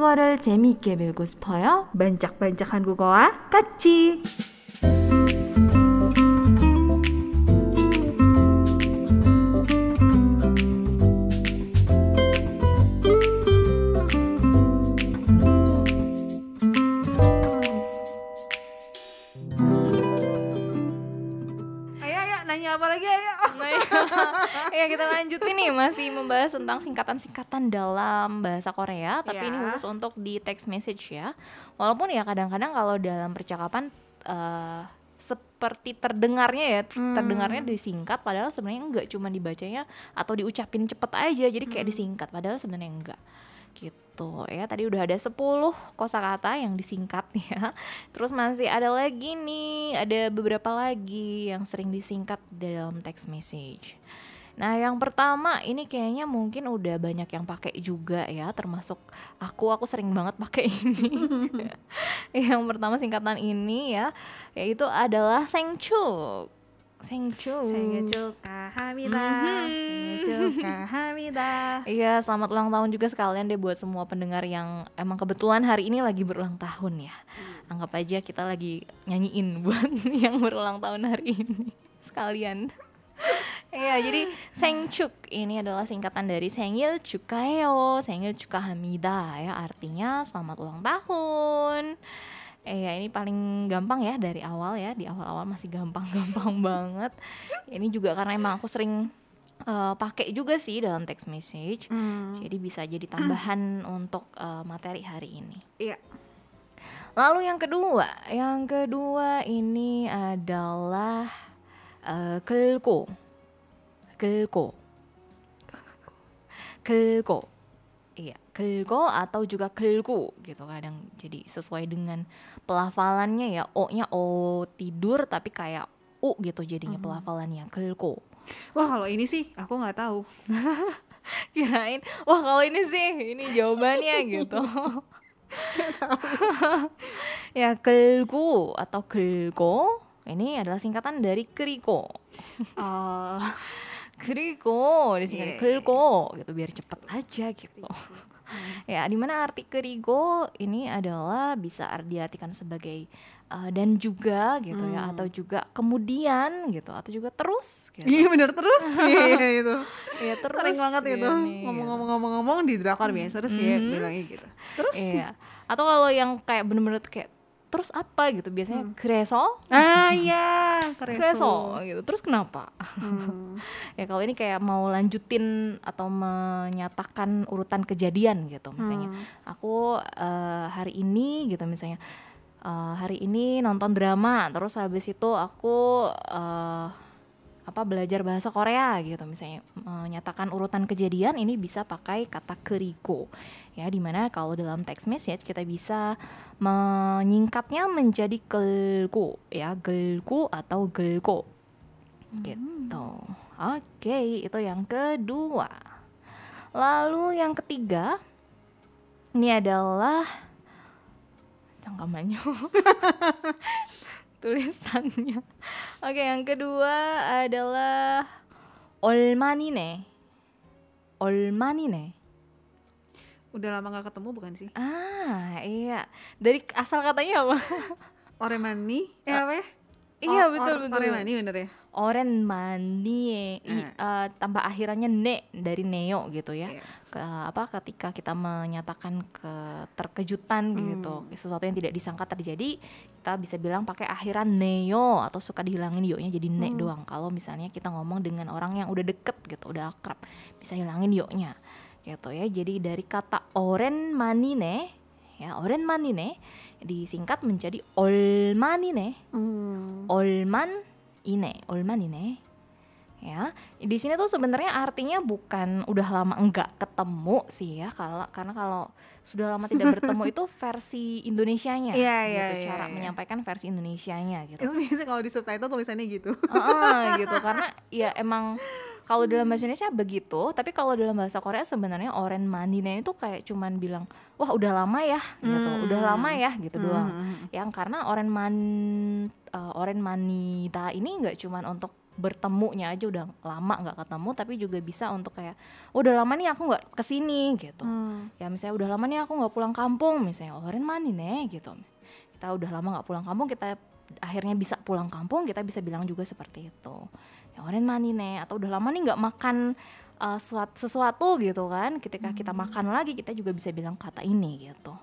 한국어를 재미있게 배우고 싶어요? 반짝반짝 한 국어와 같이. Kita lanjutin nih masih membahas tentang singkatan-singkatan dalam bahasa Korea, tapi ini Ya. khusus untuk di text message ya. Walaupun ya kadang-kadang kalau dalam percakapan eh, seperti terdengarnya ya, Hmm. terdengarnya disingkat padahal sebenarnya enggak cuma dibacanya atau diucapin cepet aja. Jadi kayak Hmm. disingkat padahal sebenarnya enggak. Gitu ya. Tadi udah ada 10 kosakata yang disingkat ya. Terus masih ada lagi nih, ada beberapa lagi yang sering disingkat dalam text message. Nah, yang pertama ini kayaknya mungkin udah banyak yang pakai juga ya, termasuk aku aku sering banget pakai ini. yang pertama singkatan ini ya, yaitu adalah sengcuk. Sengcuk. Sengcuk mm-hmm. kahamida. Iya, selamat ulang tahun juga sekalian deh buat semua pendengar yang emang kebetulan hari ini lagi berulang tahun ya. Iya. Anggap aja kita lagi nyanyiin buat yang berulang tahun hari ini sekalian. Iya, jadi Sengchuk ini adalah singkatan dari Sengil Chukaeo, Sengil Chukahamida ya, artinya selamat ulang tahun. Eh ya ini paling gampang ya dari awal ya, di awal-awal masih gampang-gampang banget. Ini juga karena emang aku sering eh, pakai juga sih dalam text message. Hmm, Jadi bisa jadi tambahan untuk eh, materi hari ini. Iya. Lalu yang kedua, yang kedua ini adalah uh, gelgo. Gelgo. Gelgo. Iya, gelgo atau juga gelgu gitu kadang jadi sesuai dengan pelafalannya ya O-nya O tidur tapi kayak U gitu jadinya pelafalannya gelgo. Wah kalau ini sih aku nggak tahu. Kirain wah kalau ini sih ini jawabannya gitu. ya gelgu atau gelgo ini adalah singkatan dari kerigo. Oh, kerigo disingkat Iya. gelgo gitu biar cepet aja gitu. ya di mana arti kerigo ini adalah bisa ar- diartikan sebagai uh, dan juga gitu ya atau juga kemudian gitu atau juga terus gitu. iya bener terus. Iya iya, itu. ya terus Sering banget itu gini, gitu. ngomong-ngomong-ngomong di drakor biasa terus ya bilangnya gitu. Terus Iya. Atau kalau yang kayak bener-bener kayak terus apa gitu biasanya kreso, ah iya kreso. kreso gitu. Terus kenapa? Hmm. ya kalau ini kayak mau lanjutin atau menyatakan urutan kejadian gitu misalnya. Hmm. Aku eh, hari ini gitu misalnya eh, hari ini nonton drama terus habis itu aku eh, apa belajar bahasa Korea gitu misalnya menyatakan urutan kejadian ini bisa pakai kata kerigo. Ya di mana kalau dalam text message kita bisa menyingkatnya menjadi gelgo ya gelgo atau gelgo. Gitu. Oke itu yang kedua. Lalu yang ketiga ini adalah cangkamannya tulisannya. Oke, yang kedua adalah Olmanine. Olmanine. Udah lama gak ketemu bukan sih? Ah, iya. Dari asal katanya apa? Oremani, eh apa ya? Iya, oh, betul, betul. Oremani bener ya? Oren manie I- Eh. eh, tambah akhirannya ne dari neo gitu ya Iya. ke apa ketika kita menyatakan keterkejutan gitu sesuatu yang tidak disangka terjadi kita bisa bilang pakai akhiran neo atau suka dihilangin yo-nya jadi ne doang kalau misalnya kita ngomong dengan orang yang udah deket gitu udah akrab bisa hilangin yo-nya gitu ya jadi dari kata oren manine ya oren manine disingkat menjadi olmanine Hmm. olman ine olman ine ya di sini tuh sebenarnya artinya bukan udah lama enggak ketemu sih ya kalau karena kalau sudah lama tidak bertemu itu versi Indonesianya Iya, gitu iya, cara iya. menyampaikan versi Indonesianya gitu Itu biasanya kalau di subtitle tulisannya gitu. Heeh, gitu karena ya emang kalau dalam bahasa Indonesia begitu tapi kalau dalam bahasa Korea sebenarnya oren manine itu kayak cuman bilang wah udah lama ya gitu. Udah lama ya gitu doang. yang karena oren man eh, oren manita ini nggak cuman untuk bertemunya aja udah lama nggak ketemu tapi juga bisa untuk kayak "Oh, udah lama nih aku nggak ke sini gitu. Hmm. ya misalnya udah lama nih aku nggak pulang kampung misalnya oren mani nih gitu. Kita udah lama nggak pulang kampung kita akhirnya bisa pulang kampung kita bisa bilang juga seperti itu ya oren mani nih atau udah lama nih nggak makan uh, suat- sesuatu gitu kan. Ketika kita makan lagi kita juga bisa bilang kata ini gitu.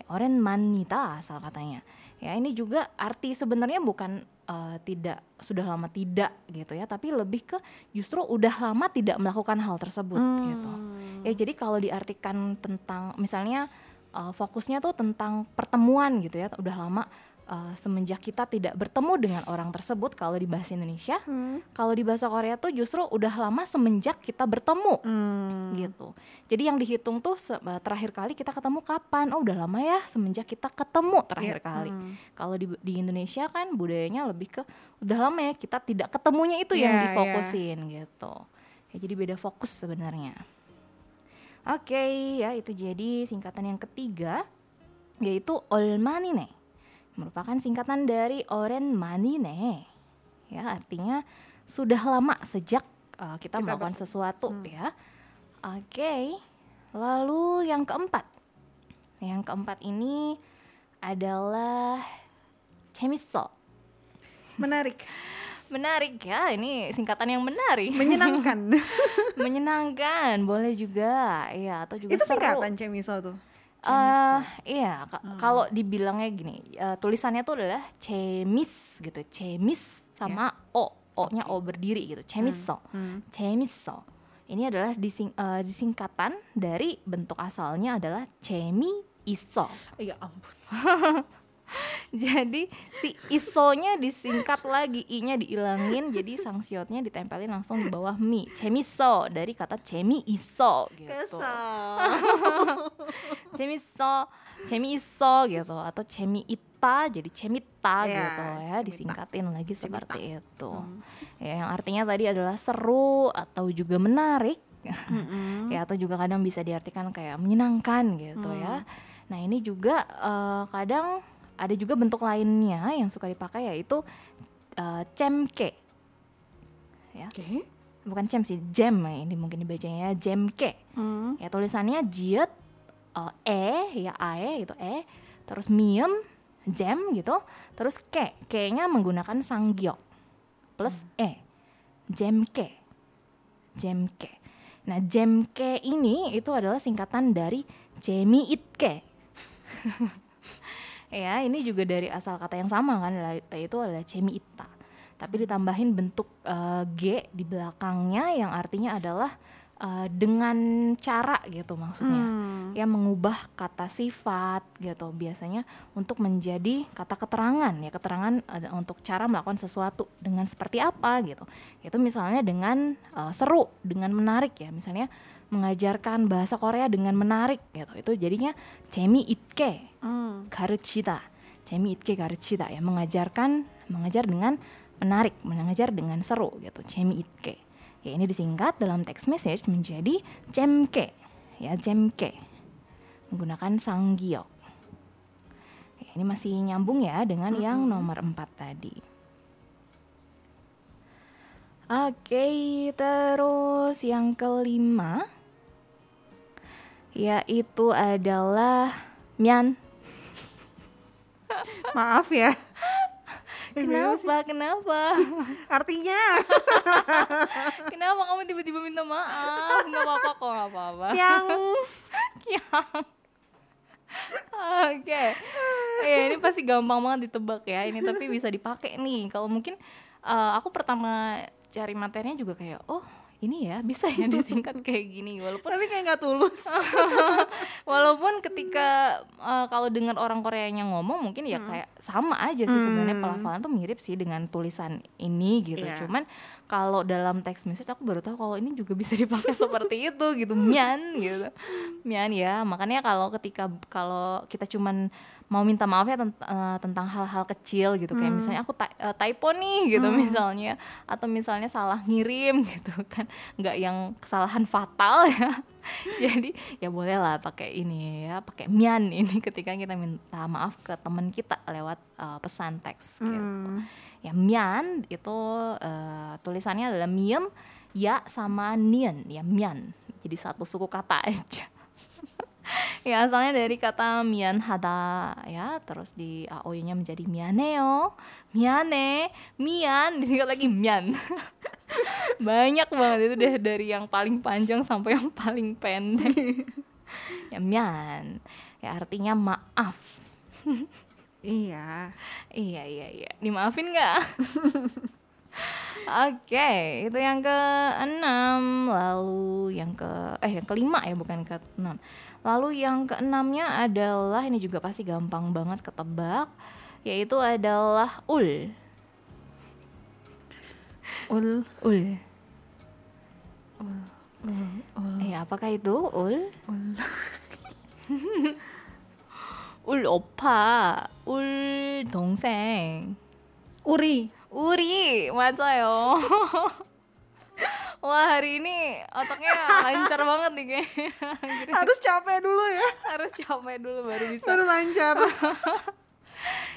Ya, oren manita asal katanya. Ya ini juga arti sebenarnya bukan uh, tidak sudah lama tidak gitu ya. Tapi lebih ke justru udah lama tidak melakukan hal tersebut gitu. Ya jadi kalau diartikan tentang misalnya uh, fokusnya tuh tentang pertemuan gitu ya udah lama uh, semenjak kita tidak bertemu dengan orang tersebut kalau di bahasa Indonesia Hmm. kalau di bahasa Korea tuh justru udah lama semenjak kita bertemu Hmm. gitu. Jadi yang dihitung tuh eh, terakhir kali kita ketemu kapan? Oh, udah lama ya semenjak kita ketemu terakhir Iya, kali. hmm. Kalau di di Indonesia kan budayanya lebih ke udah lama ya kita tidak ketemunya itu yang Iya, difokusin gitu. Ya jadi beda fokus sebenarnya. Oke, ya itu jadi singkatan yang ketiga yaitu olmanine merupakan singkatan dari Oren Manine. Ya, artinya sudah lama sejak uh, kita, kita melakukan sesuatu hmm. ya. Oke. Okay. Lalu yang keempat. Yang keempat ini adalah chemistol. Menarik. menarik ya, ini singkatan yang menarik. Menyenangkan. Menyenangkan, boleh juga. Iya, atau juga Itu seru. singkatan chemistol tuh. Eh, iya, ka- kalau dibilangnya gini, eh, tulisannya tuh adalah cemis gitu, cemis sama o, o-nya o berdiri gitu, cemiso, Hmm. cemiso. Ini adalah dising, eh, disingkatan dari bentuk asalnya adalah cemi iso. Ya ampun. jadi si isonya disingkat lagi. I-nya diilangin jadi sangsiotnya ditempelin langsung di bawah mi. Cemiso dari kata cemi iso gitu cemiso cemi iso gitu. Atau cemi ita jadi cemita yeah, gitu ya disingkatin lagi seperti itu. Hmm. ya, yang artinya tadi adalah seru atau juga menarik. Mm-hmm. ya atau juga kadang bisa diartikan kayak menyenangkan gitu ya. hmm. ya nah ini juga uh, kadang ada juga bentuk lainnya yang suka dipakai yaitu eh, cemke. Ya. Oke. bukan cem sih jam ya ini mungkin dibacanya jemke. Hmm. ya tulisannya jiet eh, e ya ae gitu e. Terus miem jam gitu. Terus ke ke nya menggunakan sanggyok plus e. Jemke. Jemke. Nah jemke ini itu adalah singkatan dari jemiitke ya ini juga dari asal kata yang sama kan yaitu adalah jemiita tapi ditambahin bentuk eh, g di belakangnya yang artinya adalah uh, dengan cara gitu maksudnya. Hmm. ya mengubah kata sifat gitu. Biasanya untuk menjadi kata keterangan ya keterangan uh, untuk cara melakukan sesuatu dengan seperti apa gitu. Itu misalnya dengan uh, seru dengan menarik ya. Misalnya mengajarkan bahasa Korea dengan menarik gitu. Itu jadinya cemi itke hmm. karucita cemi itke karucita ya. Mengajarkan mengajar dengan menarik mengajar dengan seru gitu. Cemi itke ya ini disingkat dalam text message menjadi jemke ya jemke menggunakan sanggiok. Ya, ini masih nyambung ya dengan yang nomor 4 tadi. Oke, terus yang kelima yaitu adalah mian. Maaf ya. Kenapa? Kenapa? Artinya Kenapa kamu tiba-tiba minta maaf? Gak apa-apa kok, gak apa-apa. yang Kiang. Oke. Ya ini pasti gampang banget ditebak ya. Ini tapi bisa dipakai nih. Kalau mungkin eh, aku pertama cari materinya juga kayak, oh ini ya bisa ya disingkat kayak gini. Walaupun tapi kayak nggak tulus. walaupun ketika eh, kalau dengar orang Koreanya ngomong mungkin ya kayak sama aja sih sebenarnya Hmm. pelafalan tuh mirip sih dengan tulisan ini gitu. Iya. Cuman kalau dalam teks message aku baru tahu kalau ini juga bisa dipakai seperti itu gitu. Mian gitu. Mian ya. Makanya kalau ketika kalau kita cuman mau minta maaf ya tent- eh, tentang hal-hal kecil gitu kayak misalnya aku eh, typo nih gitu misalnya atau misalnya salah ngirim gitu kan nggak yang kesalahan fatal ya jadi ya boleh lah pakai ini ya pakai mian ini ketika kita minta maaf ke teman kita lewat uh, pesan teks gitu Hmm. Ya mian itu eh, tulisannya adalah miem ya sama nian ya mian. Jadi satu suku kata aja. ya asalnya dari kata mian hada ya terus di aoy-nya menjadi mianeo, miane, mian disingkat lagi mian. Banyak banget itu deh dari yang paling panjang sampai yang paling pendek. ya mian. Ya artinya maaf. Iya. Iya, iya, iya. Dimaafin nggak? Oke, okay, itu yang ke enam, lalu yang ke eh yang kelima ya bukan ke enam. Lalu yang keenamnya adalah ini juga pasti gampang banget ketebak, yaitu adalah ul. Ul, ul. Ul, ul, ul. Eh, apakah itu ul? Ul. ul opa. 울 동생. Uri. Uri, 맞아요. Wah hari ini otaknya lancar banget nih kayaknya. Harus capek dulu ya. Harus capek dulu baru bisa. Baru lancar.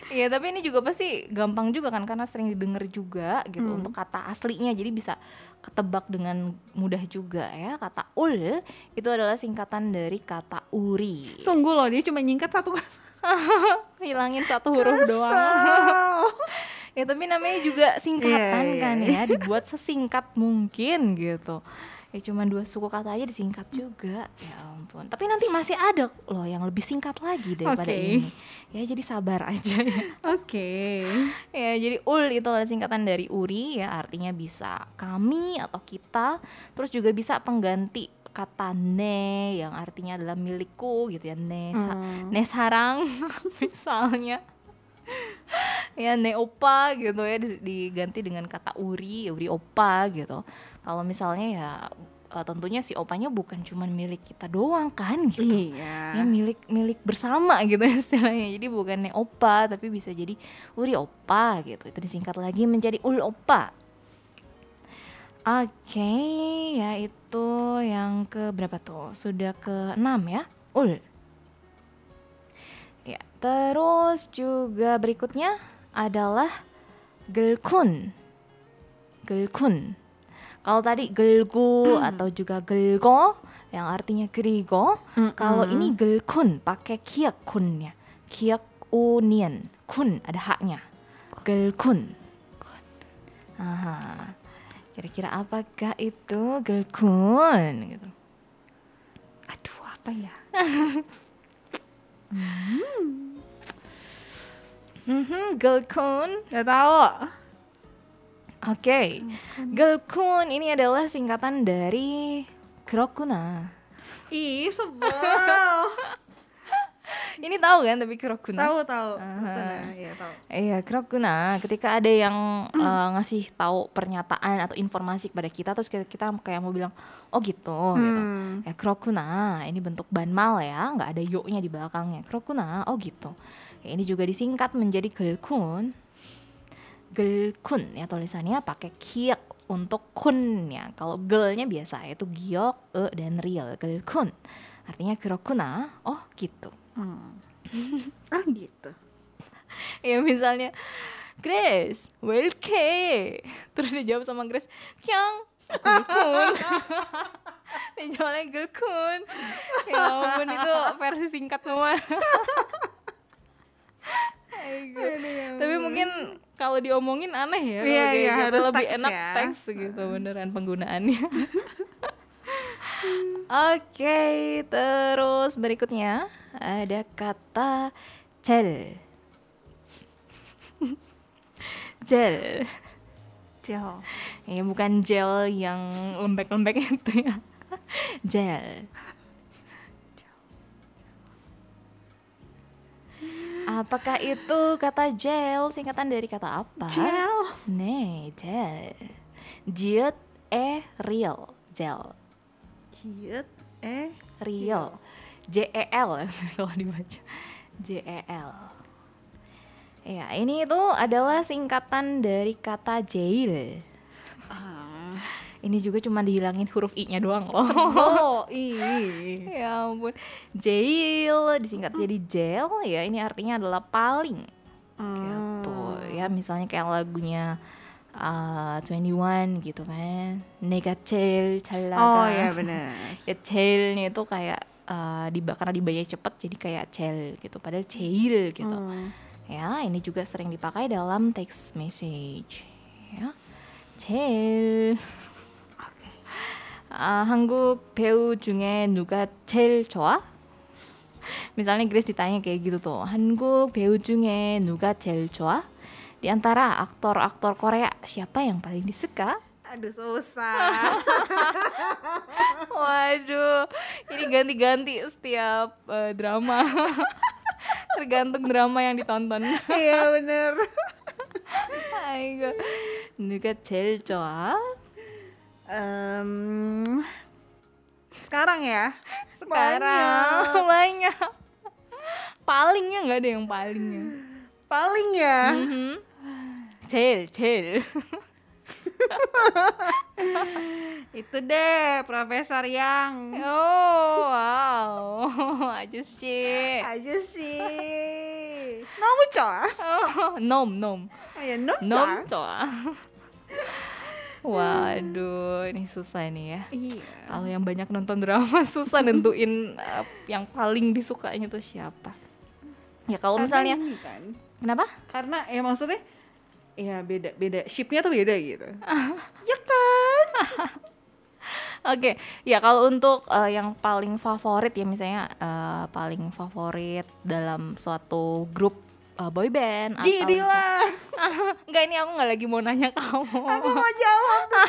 Iya tapi ini juga pasti gampang juga kan karena sering didengar juga gitu Hmm. untuk kata aslinya jadi bisa ketebak dengan mudah juga ya kata ul itu adalah singkatan dari kata uri Sungguh loh dia cuma nyingkat satu kata. hilangin satu huruf doang ya tapi namanya juga singkatan Iya, iya, kan iya. ya dibuat sesingkat mungkin gitu ya cuma dua suku kata aja disingkat juga ya ampun tapi nanti masih ada loh yang lebih singkat lagi daripada Oke. ini ya jadi sabar aja ya Oke. Ya, jadi ul itu adalah singkatan dari uri ya, artinya bisa kami atau kita. Terus juga bisa pengganti kata ne yang artinya adalah milikku gitu ya, ne sa- Hmm. ne sarang misalnya. ya ne opa gitu ya di- diganti dengan kata uri, uri opa gitu. Kalau misalnya ya eh, tentunya si opanya bukan cuman milik kita doang kan gitu Iya. ya milik milik bersama gitu istilahnya jadi bukan opa tapi bisa jadi uri opa gitu itu disingkat lagi menjadi ul opa oke ya itu yang ke berapa tuh sudah ke enam ya ul ya terus juga berikutnya adalah gelkun gelkun kalau tadi gelgu atau juga gelgo yang artinya gerigo kalau ini gelkun pakai kiak kunnya. Kiak unian. Kun ada haknya. Gelkun. Aha. Kira-kira apakah itu gelkun gitu. Aduh, apa ya? Mhm, gelkun. Gak tahu. Oke. Gelkun ini adalah singkatan dari krokuna. Ih, sebel. Ini tahu kan tapi krokuna? tahu tahu. Iya, tahu. Iya, krokuna. Ketika ada yang eh, ngasih tahu pernyataan atau informasi kepada kita, terus kita, kita kayak mau bilang, oh gitu, gitu. Hmm. Ya krokuna, ini bentuk banmal ya, nggak ada yoknya di belakangnya. Krokuna, oh gitu. Ya, ini juga disingkat menjadi gelkun. Gelkun ya tulisannya pakai kiek untuk kunnya. Kalau gelnya biasa itu giok, e dan real. Gelkun. Artinya krokuna, oh gitu. Hmm. ah gitu. ya misalnya Grace, welke terus dijawab sama Grace, Kyang, gelkun dijawabnya gelkun ya ampun itu versi singkat semua tapi mungkin kalau diomongin aneh ya kalau Iya, iya, gitu. harus lebih teks enak ya. teks gitu beneran penggunaannya Oke, terus berikutnya ada kata gel. gel. Gel. Ya bukan gel yang lembek-lembek itu ya. Gel. Apakah itu kata gel singkatan dari kata apa? Gel. Nih, gel. Jiut e real, gel. Cute. Eh. Real. J E L kalau dibaca. J E L. Ya, ini itu adalah singkatan dari kata jail. Ah. Ini juga cuma dihilangin huruf i-nya doang loh. Oh, ih. ya ampun. Jail disingkat jadi jail ya. Ini artinya adalah paling. Gitu. Hmm. Ya ya misalnya kayak lagunya uh, 21 gitu kan Nega 제일 잘 나가 Oh iya benar. ya 제일nya itu kayak uh, diba karena dibayar cepet jadi kayak 제일 gitu padahal 제일 gitu Hmm. ya ini juga sering dipakai dalam text message ya 제일 Oke. 아, 한국 배우 중에 누가 제일 좋아? misalnya Grace ditanya kayak gitu tuh 한국 배우 중에 누가 제일 좋아? di antara aktor-aktor Korea siapa yang paling disuka? Aduh susah. Waduh, ini ganti-ganti setiap eh, drama. Tergantung drama yang ditonton. Iya benar. 아이고, 누가 제일 좋아? Em, sekarang ya. Sekarang banyak. Palingnya nggak ada yang palingnya. Paling ya. Mhm. 제일, 제일. Itu deh profesor yang Oh, wow. 아저씨. aja sih. Nomu coa. Oh, nom, nom. Oh ya nom Nom coa. 좋아. Waduh, ini susah nih ya. Iya. Kalau yang banyak nonton drama susah nentuin uh, yang paling disukanya tuh siapa. Ya kalau Karena misalnya ini kan. kenapa? Karena ya maksudnya ya beda beda shipnya tuh beda gitu. ya kan? Oke, ya kalau untuk uh, yang paling favorit ya misalnya uh, paling favorit dalam suatu grup uh, boy band atau Jadilah. Enggak ini aku nggak lagi mau nanya kamu. Aku mau jawab tuh.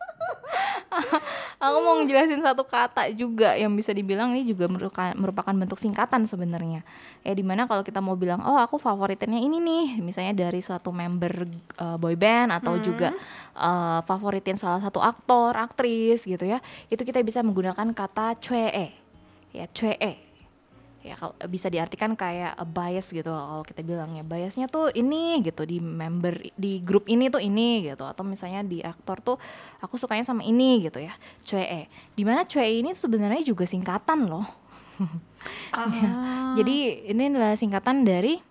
Aku mau ngejelasin satu kata juga yang bisa dibilang ini juga merupakan, merupakan bentuk singkatan sebenarnya. Ya di mana kalau kita mau bilang, oh aku favoritinnya ini nih, misalnya dari suatu member uh, boy band atau juga uh, favoritin salah satu aktor, aktris gitu ya, itu kita bisa menggunakan kata chue, ya chue ya kalau eh, bisa diartikan kayak a bias gitu kalau kita bilangnya. Biasnya tuh ini gitu di member di grup ini tuh ini gitu. Atau misalnya di aktor tuh aku sukanya sama ini gitu ya CE di mana CE ini sebenarnya juga singkatan loh. Ya, ah. jadi ini adalah singkatan dari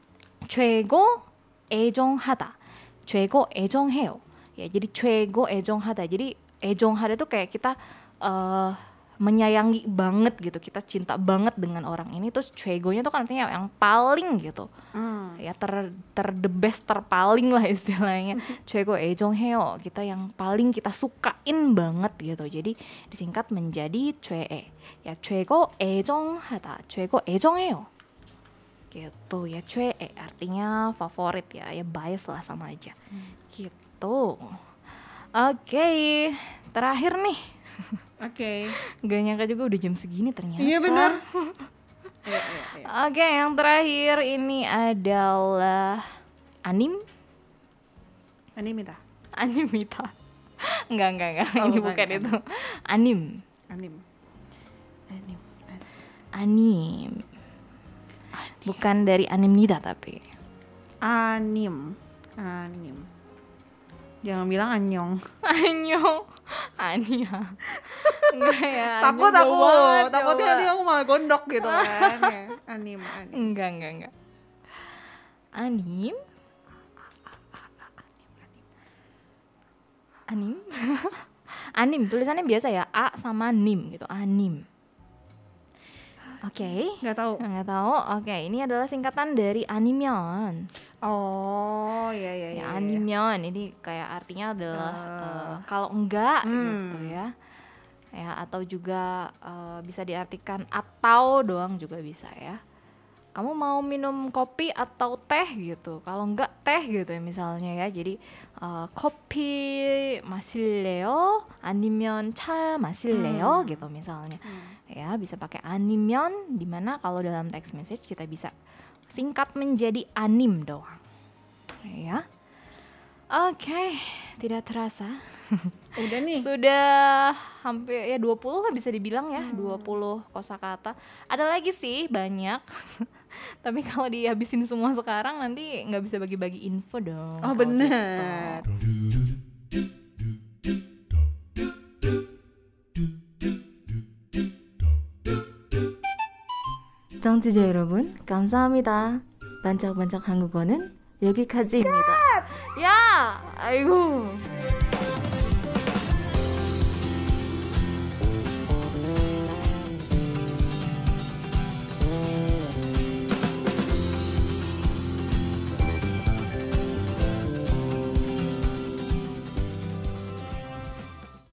Chego Ejong Hata Chego Ejong Heo. Ya jadi Chego Ejong Hata jadi Ejong Hata itu kayak kita uh, menyayangi banget gitu kita cinta banget dengan orang ini terus cegonya tuh kan artinya yang paling gitu hmm. ya ter ter the best terpaling lah istilahnya cego eh jongheo kita yang paling kita sukain banget gitu jadi disingkat menjadi cue eh, ya cego eh jong hata cego eh jongheo gitu ya cue eh, artinya favorit ya ya bias lah sama aja hmm. gitu oke okay. terakhir nih Oke. gak nyangka juga udah jam segini ternyata Iya benar. Iya, iya, iya. Oke, yang terakhir ini adalah anim, Ini minta. animita. Enggak, enggak, enggak. Oh, ini bukan, bukan itu. Anim, Anim. Anim. anim. Bukan dari animnida tapi. Anim. Anim. Jangan bilang anyong. Anyong, Ania. Enggak ya. takut aku. banget, Takutnya coba. nanti aku malah gondok gitu kan. Ya. Anim, anim. Enggak, enggak, enggak. Anim. Anim. anim, tulisannya biasa ya, A sama nim gitu, anim. Oke. Gak tahu. Nggak tahu. Oke, ini adalah singkatan dari animyon. Oh, iya iya iya. Ya, animyon ini kayak artinya adalah eh, kalau enggak Hmm. gitu ya ya atau juga uh, bisa diartikan atau doang juga bisa ya. Kamu mau minum kopi atau teh gitu? Kalau enggak teh gitu ya misalnya ya. Jadi uh, kopi masileo animion cha masileo hmm. gitu misalnya. Hmm. ya bisa pakai animion di mana kalau dalam text message kita bisa singkat menjadi anim doang. Ya. Oke, tidak terasa. Udah nih. Sudah hampir ya 20 lah bisa dibilang ya, 20 kosakata. Ada lagi sih banyak. Tapi kalau dihabisin semua sekarang nanti nggak bisa bagi-bagi info dong. Oh kalau bener. gitu. 청취자 여러분, 감사합니다. 반짝반짝 한국어는 여기까지입니다. 야! 아이고.